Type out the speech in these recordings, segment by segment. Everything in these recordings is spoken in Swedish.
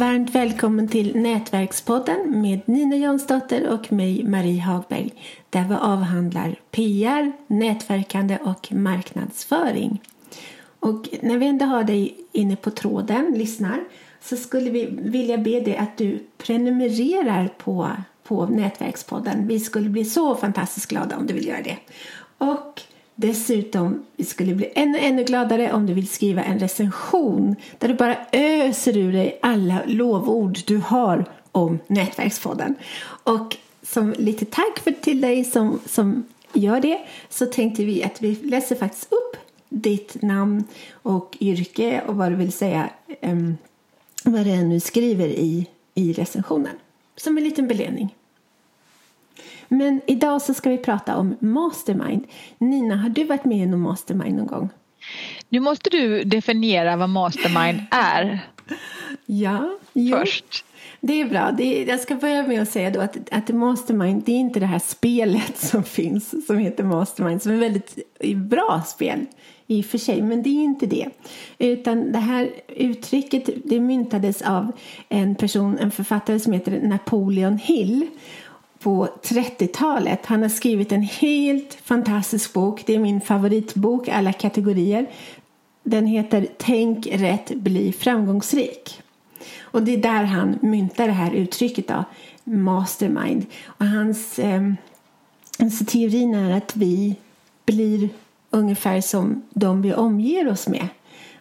Varmt välkommen till Nätverkspodden med Nina Jansdotter och mig, Marie Hagberg, där vi avhandlar PR, nätverkande och marknadsföring. Och när vi ändå har dig inne på tråden, lyssnar, så skulle vi vilja be dig att du prenumererar på, på Nätverkspodden. Vi skulle bli så fantastiskt glada om du vill göra det. Och Dessutom vi skulle bli ännu, ännu gladare om du vill skriva en recension där du bara öser ur dig alla lovord du har om Nätverkspodden. Och som lite tack för till dig som, som gör det så tänkte vi att vi läser faktiskt upp ditt namn och yrke och vad du vill säga um, vad det är nu skriver i, i recensionen. Som en liten belöning. Men idag så ska vi prata om mastermind. Nina, har du varit med i någon mastermind någon gång? Nu måste du definiera vad mastermind är. Ja, jo. först. Det är bra. Det är, jag ska börja med att säga då att, att Mastermind det är inte det här spelet som finns som heter Mastermind som är väldigt bra spel i och för sig, men det är inte det. Utan det här uttrycket det myntades av en person, en författare som heter Napoleon Hill på 30-talet. Han har skrivit en helt fantastisk bok. Det är min favoritbok alla kategorier. Den heter Tänk rätt, bli framgångsrik. Och det är där han myntar det här uttrycket då, mastermind. Och hans, eh, hans teorin är att vi blir ungefär som de vi omger oss med.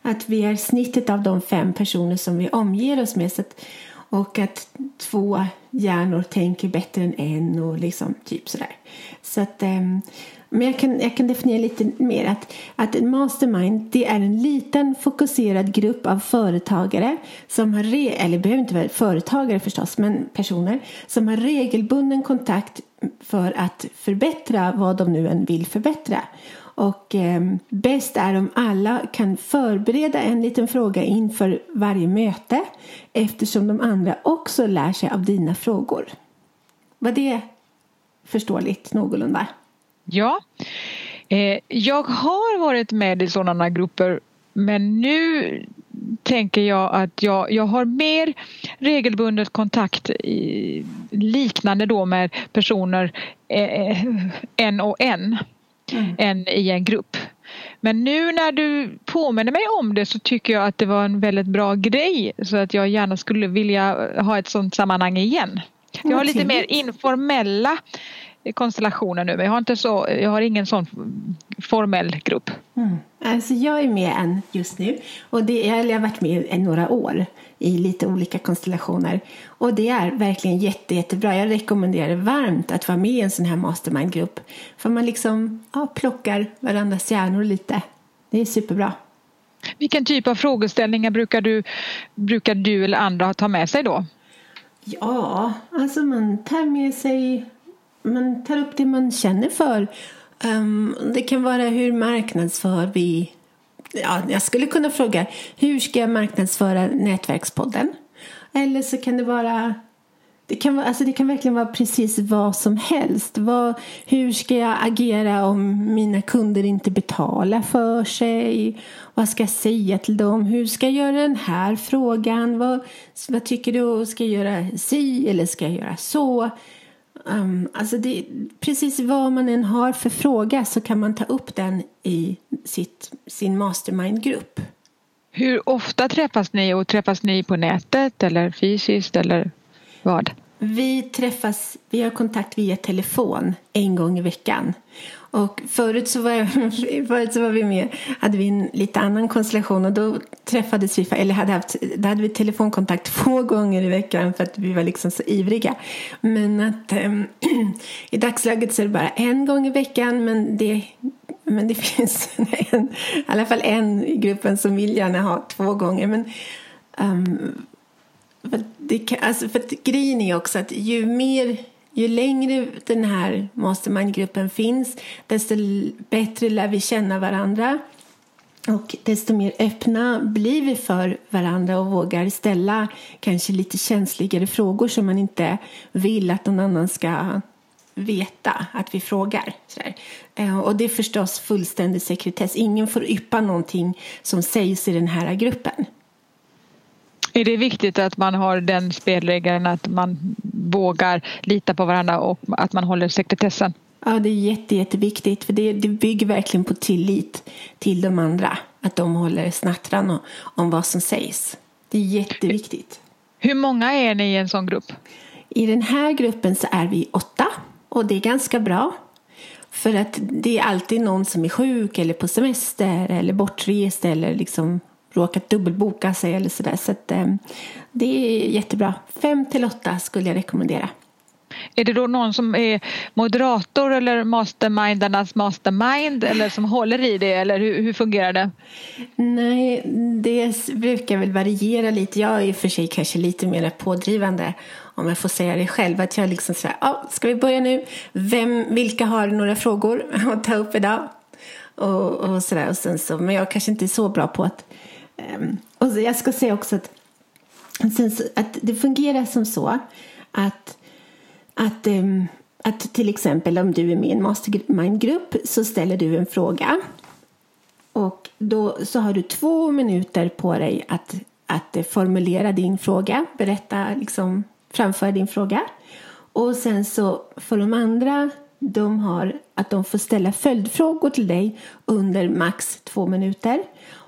Att vi är snittet av de fem personer som vi omger oss med. Så att, och att två hjärnor tänker bättre än en och liksom typ sådär. Så att, um, men jag kan, jag kan definiera lite mer att, att en mastermind det är en liten fokuserad grupp av företagare som har, re, eller behöver inte vara företagare förstås, men personer som har regelbunden kontakt för att förbättra vad de nu än vill förbättra. Och eh, bäst är om alla kan förbereda en liten fråga inför varje möte eftersom de andra också lär sig av dina frågor. Var det förståeligt någorlunda? Ja. Eh, jag har varit med i sådana grupper men nu tänker jag att jag, jag har mer regelbundet kontakt i, liknande då med personer eh, eh en och en mm. än i en grupp. Men nu när du påminner mig om det så tycker jag att det var en väldigt bra grej så att jag gärna skulle vilja ha ett sådant sammanhang igen. Jag har lite mer informella konstellationer nu men jag har, inte så, jag har ingen sån formell grupp. Mm. Alltså jag är med än just nu och det jag har varit med i några år i lite olika konstellationer. Och det är verkligen jätte, jättebra. Jag rekommenderar varmt att vara med i en sån här mastermind-grupp. För man liksom ja, plockar varandras hjärnor lite. Det är superbra. Vilken typ av frågeställningar brukar du, brukar du eller andra ta med sig då? Ja, alltså man tar med sig man tar upp det man känner för. Um, det kan vara hur marknadsför vi ja, jag skulle kunna fråga hur ska jag marknadsföra Nätverkspodden? Eller så kan det vara det kan, alltså det kan verkligen vara precis vad som helst. Vad, hur ska jag agera om mina kunder inte betalar för sig? Vad ska jag säga till dem? Hur ska jag göra den här frågan? Vad, vad tycker du? Ska jag göra si eller ska jag göra så? Um, alltså det, precis vad man än har för fråga så kan man ta upp den i sitt, sin mastermind-grupp. Hur ofta träffas ni och träffas ni på nätet eller fysiskt eller vad? Vi träffas, vi har kontakt via telefon en gång i veckan. Och förut så var, jag, förut så var vi med, hade vi en lite annan konstellation och då träffades vi, eller hade haft, då hade vi telefonkontakt två gånger i veckan för att vi var liksom så ivriga. Men att ähm, i dagsläget så är det bara en gång i veckan men det, men det finns en, i alla fall en i gruppen som vill gärna ha två gånger. Men, ähm, för, det kan, alltså för att grejen är också att ju mer ju längre den här mastermind-gruppen finns desto bättre lär vi känna varandra och desto mer öppna blir vi för varandra och vågar ställa kanske lite känsligare frågor som man inte vill att någon annan ska veta att vi frågar. Eh, och det är förstås fullständig sekretess. Ingen får yppa någonting som sägs i den här gruppen. Är det viktigt att man har den spelregeln att man vågar lita på varandra och att man håller sekretessen? Ja, det är jätte, jätteviktigt för det, det bygger verkligen på tillit till de andra. Att de håller snattran om vad som sägs. Det är jätteviktigt. Hur många är ni i en sån grupp? I den här gruppen så är vi åtta och det är ganska bra. För att det är alltid någon som är sjuk eller på semester eller bortrest eller liksom råkat dubbelboka sig eller sådär. Så att, eh, det är jättebra. Fem till åtta skulle jag rekommendera. Är det då någon som är moderator eller mastermindarnas mastermind eller som håller i det eller hur, hur, fungerar det? Nej, det brukar väl variera lite. Jag är i och för sig kanske lite mer pådrivande om jag får säga det själv. Att jag liksom säger, ja, ska vi börja nu? Vem, vilka har några frågor att ta upp idag? Och, och sådär. Och sen så, men jag kanske inte är så bra på att... Um, och jag ska säga också att, att det fungerar som så att att, um, att till exempel om du är med i en mastermind-grupp så ställer du en fråga. Och då så har du två minuter på dig att, att formulera din fråga, berätta, liksom, framföra din fråga. Och sen så får de andra, de har att de får ställa följdfrågor till dig under max två minuter.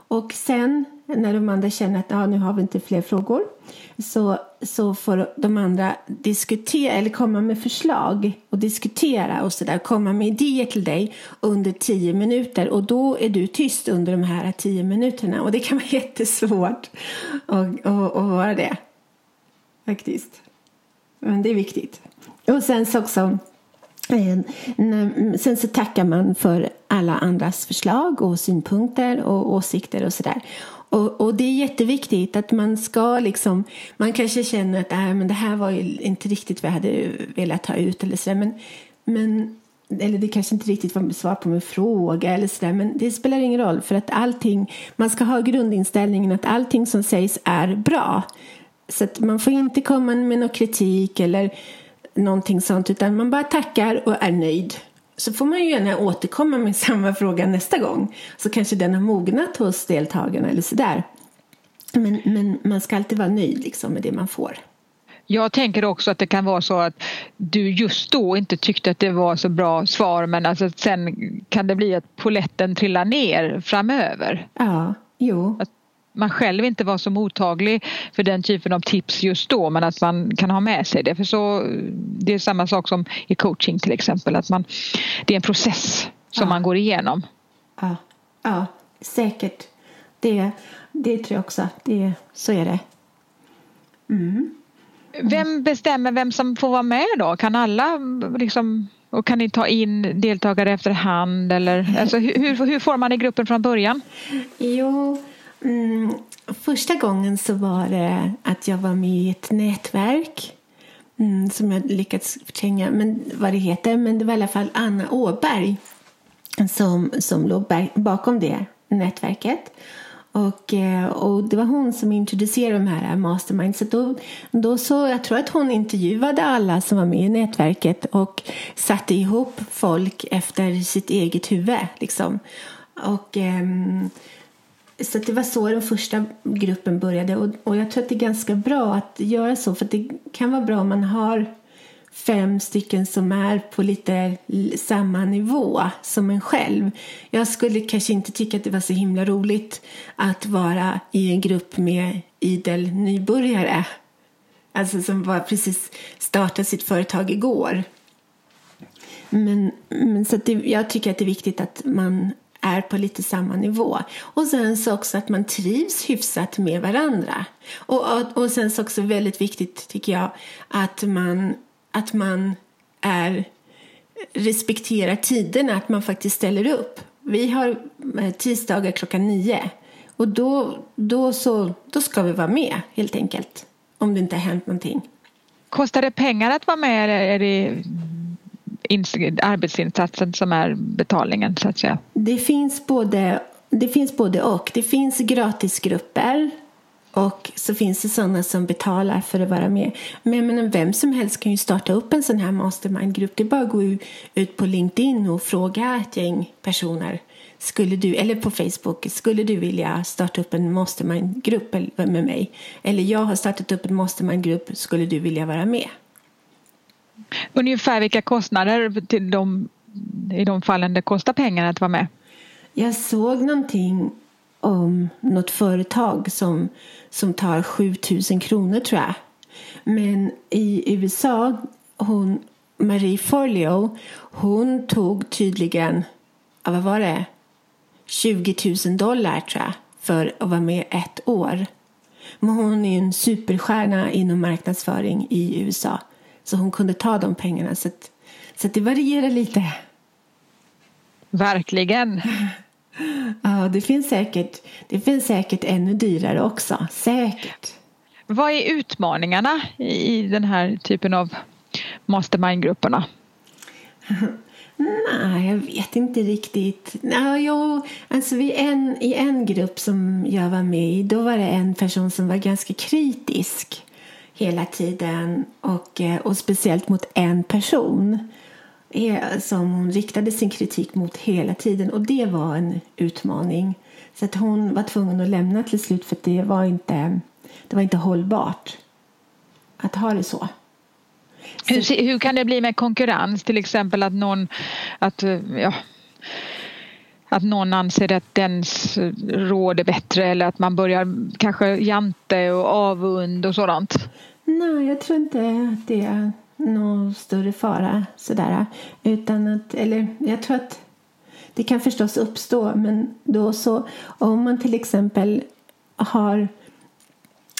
Och sen när de andra känner att ah, nu har vi inte fler frågor så, så får de andra diskutera eller komma med förslag och diskutera och sådär, komma med idéer till dig under tio minuter och då är du tyst under de här tio minuterna och det kan vara jättesvårt att, att, att vara det faktiskt. Men det är viktigt. Och sen så också eh, Sen så tackar man för alla andras förslag och synpunkter och åsikter och sådär. Och, och, det är jätteviktigt att man ska liksom, man kanske känner att äh, men det här var ju inte riktigt vad jag hade velat ta ut eller sådär. Men, men, eller det kanske inte riktigt var svar på min fråga eller sådär. Men det spelar ingen roll för att allting, man ska ha grundinställningen att allting som sägs är bra. Så att man får inte komma med någon kritik eller någonting sånt utan man bara tackar och är nöjd. Så får man ju gärna återkomma med samma fråga nästa gång. Så kanske den har mognat hos deltagarna eller sådär. Men, men man ska alltid vara nöjd liksom med det man får. Jag tänker också att det kan vara så att du just då inte tyckte att det var så bra svar men alltså sen kan det bli att poletten trillar ner framöver. Ja, jo. Att man själv inte var så mottaglig för den typen av tips just då men att man kan ha med sig det. För så, det är samma sak som i coaching till exempel. Att man, det är en process som ja. man går igenom. Ja, ja säkert. Det, det tror jag också. Det, så är det. Mm. Vem bestämmer vem som får vara med då? Kan alla liksom och kan ni ta in deltagare efterhand eller alltså, hur, hur får man i gruppen från början? Jo, Mm, första gången så var det att jag var med i ett nätverk mm, som jag lyckats förtränga men vad det heter. Men det var i alla fall Anna Åberg som, som låg bakom det nätverket. Och, eh, och det var hon som introducerade de här masterminds. Så då, då så, jag tror att hon intervjuade alla som var med i nätverket och satte ihop folk efter sitt eget huvud. Liksom. Och... Ehm, så det var så den första gruppen började. Och, och jag tror att det är ganska bra att göra så. För det kan vara bra om man har fem stycken som är på lite samma nivå som en själv. Jag skulle kanske inte tycka att det var så himla roligt att vara i en grupp med idel nybörjare. Alltså som var precis startat sitt företag igår. Men, men så det, jag tycker att det är viktigt att man är på lite samma nivå. Och sen så också att man trivs hyfsat med varandra. Och, och, och sen så också väldigt viktigt tycker jag att man, att man är, respekterar tiderna, att man faktiskt ställer upp. Vi har eh, tisdagar klockan nio och då, då, så, då ska vi vara med helt enkelt. Om det inte har hänt någonting. Kostar det pengar att vara med eller är det arbetsinsatsen som är betalningen så att säga? Det finns både, det finns både och. Det finns gratisgrupper Och så finns det sådana som betalar för att vara med. Men, men vem som helst kan ju starta upp en sån här mastermind-grupp. Det är bara att gå ut på LinkedIn och fråga ett gäng personer. Skulle du, eller på Facebook, skulle du vilja starta upp en mastermind-grupp med mig? Eller jag har startat upp en mastermind-grupp, skulle du vilja vara med? Ungefär vilka kostnader till de, i de fallen det kostar pengar att vara med? Jag såg någonting om något företag som, som tar 7000 kronor tror jag. Men i USA, hon, Marie Forleo, hon tog tydligen, vad var det, 20 000 dollar tror jag, för att vara med ett år. Men hon är en superstjärna inom marknadsföring i USA. Så hon kunde ta de pengarna. Så, att, så att det varierar lite. Verkligen. Ja, det finns säkert, det finns säkert ännu dyrare också. Säkert. Vad är utmaningarna i den här typen av mastermind-grupperna? Nej, jag vet inte riktigt. Ja, jo, alltså vid en, I en grupp som jag var med i då var det en person som var ganska kritisk hela tiden och, eh, och speciellt mot en person eh, som hon riktade sin kritik mot hela tiden och det var en utmaning. Så att hon var tvungen att lämna till slut för det var inte, det var inte hållbart att ha det så. Hur, hur kan det bli med konkurrens? Till exempel att någon, att, eh, ja, att någon anser att dens råd är bättre eller att man börjar kanske jante och avund och sådant? Nej, jag tror inte att det är någon större fara sådär. Utan att, eller jag tror att det kan förstås uppstå men då så om man till exempel har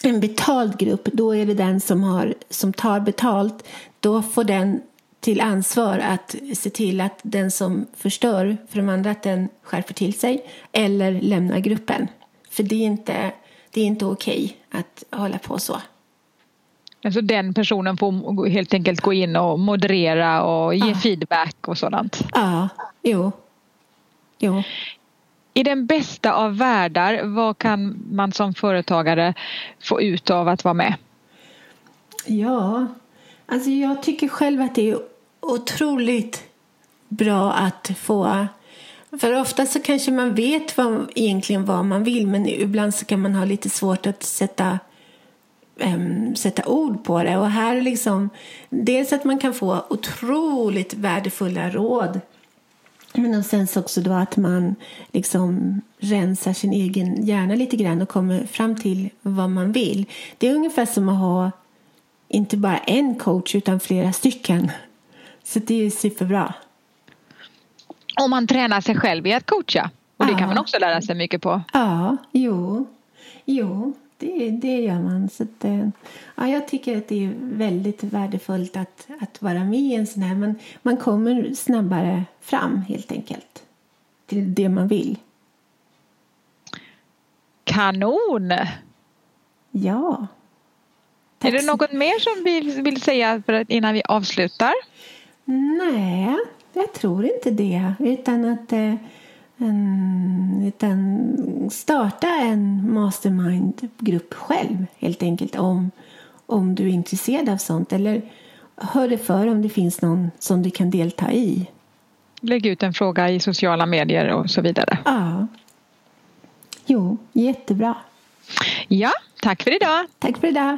en betald grupp, då är det den som, har, som tar betalt. Då får den till ansvar att se till att den som förstör för de andra att den skärper till sig eller lämnar gruppen. För det är inte, det är inte okej att hålla på så. Alltså den personen får helt enkelt gå in och moderera och ge ja. feedback och sådant? Ja, jo. jo. I den bästa av världar, vad kan man som företagare få ut av att vara med? Ja, alltså jag tycker själv att det är otroligt bra att få för ofta så kanske man vet vad, egentligen vad man vill men ibland så kan man ha lite svårt att sätta, äm, sätta ord på det. Och här liksom, dels att man kan få otroligt värdefulla råd men sen också då att man liksom rensar sin egen hjärna lite grann och kommer fram till vad man vill. Det är ungefär som att ha inte bara en coach utan flera stycken. Så det är superbra. Om man tränar sig själv i att coacha. Och det ja. kan man också lära sig mycket på. Ja, jo. Jo, det, det gör man. Så att, eh, ja, jag tycker att det är väldigt värdefullt att, att vara med i en sån här. Man, man kommer snabbare fram helt enkelt till det man vill. Kanon! Ja. Tack är det något mer som vi vill säga innan vi avslutar? Nej, jag tror inte det. Utan att eh, utan starta en mastermind-grupp själv helt enkelt om, om du är intresserad av sånt. Eller hör dig för om det finns någon som du kan delta i. Lägg ut en fråga i sociala medier och så vidare. Ja. Jo, jättebra. Ja, tack för idag. Tack för idag.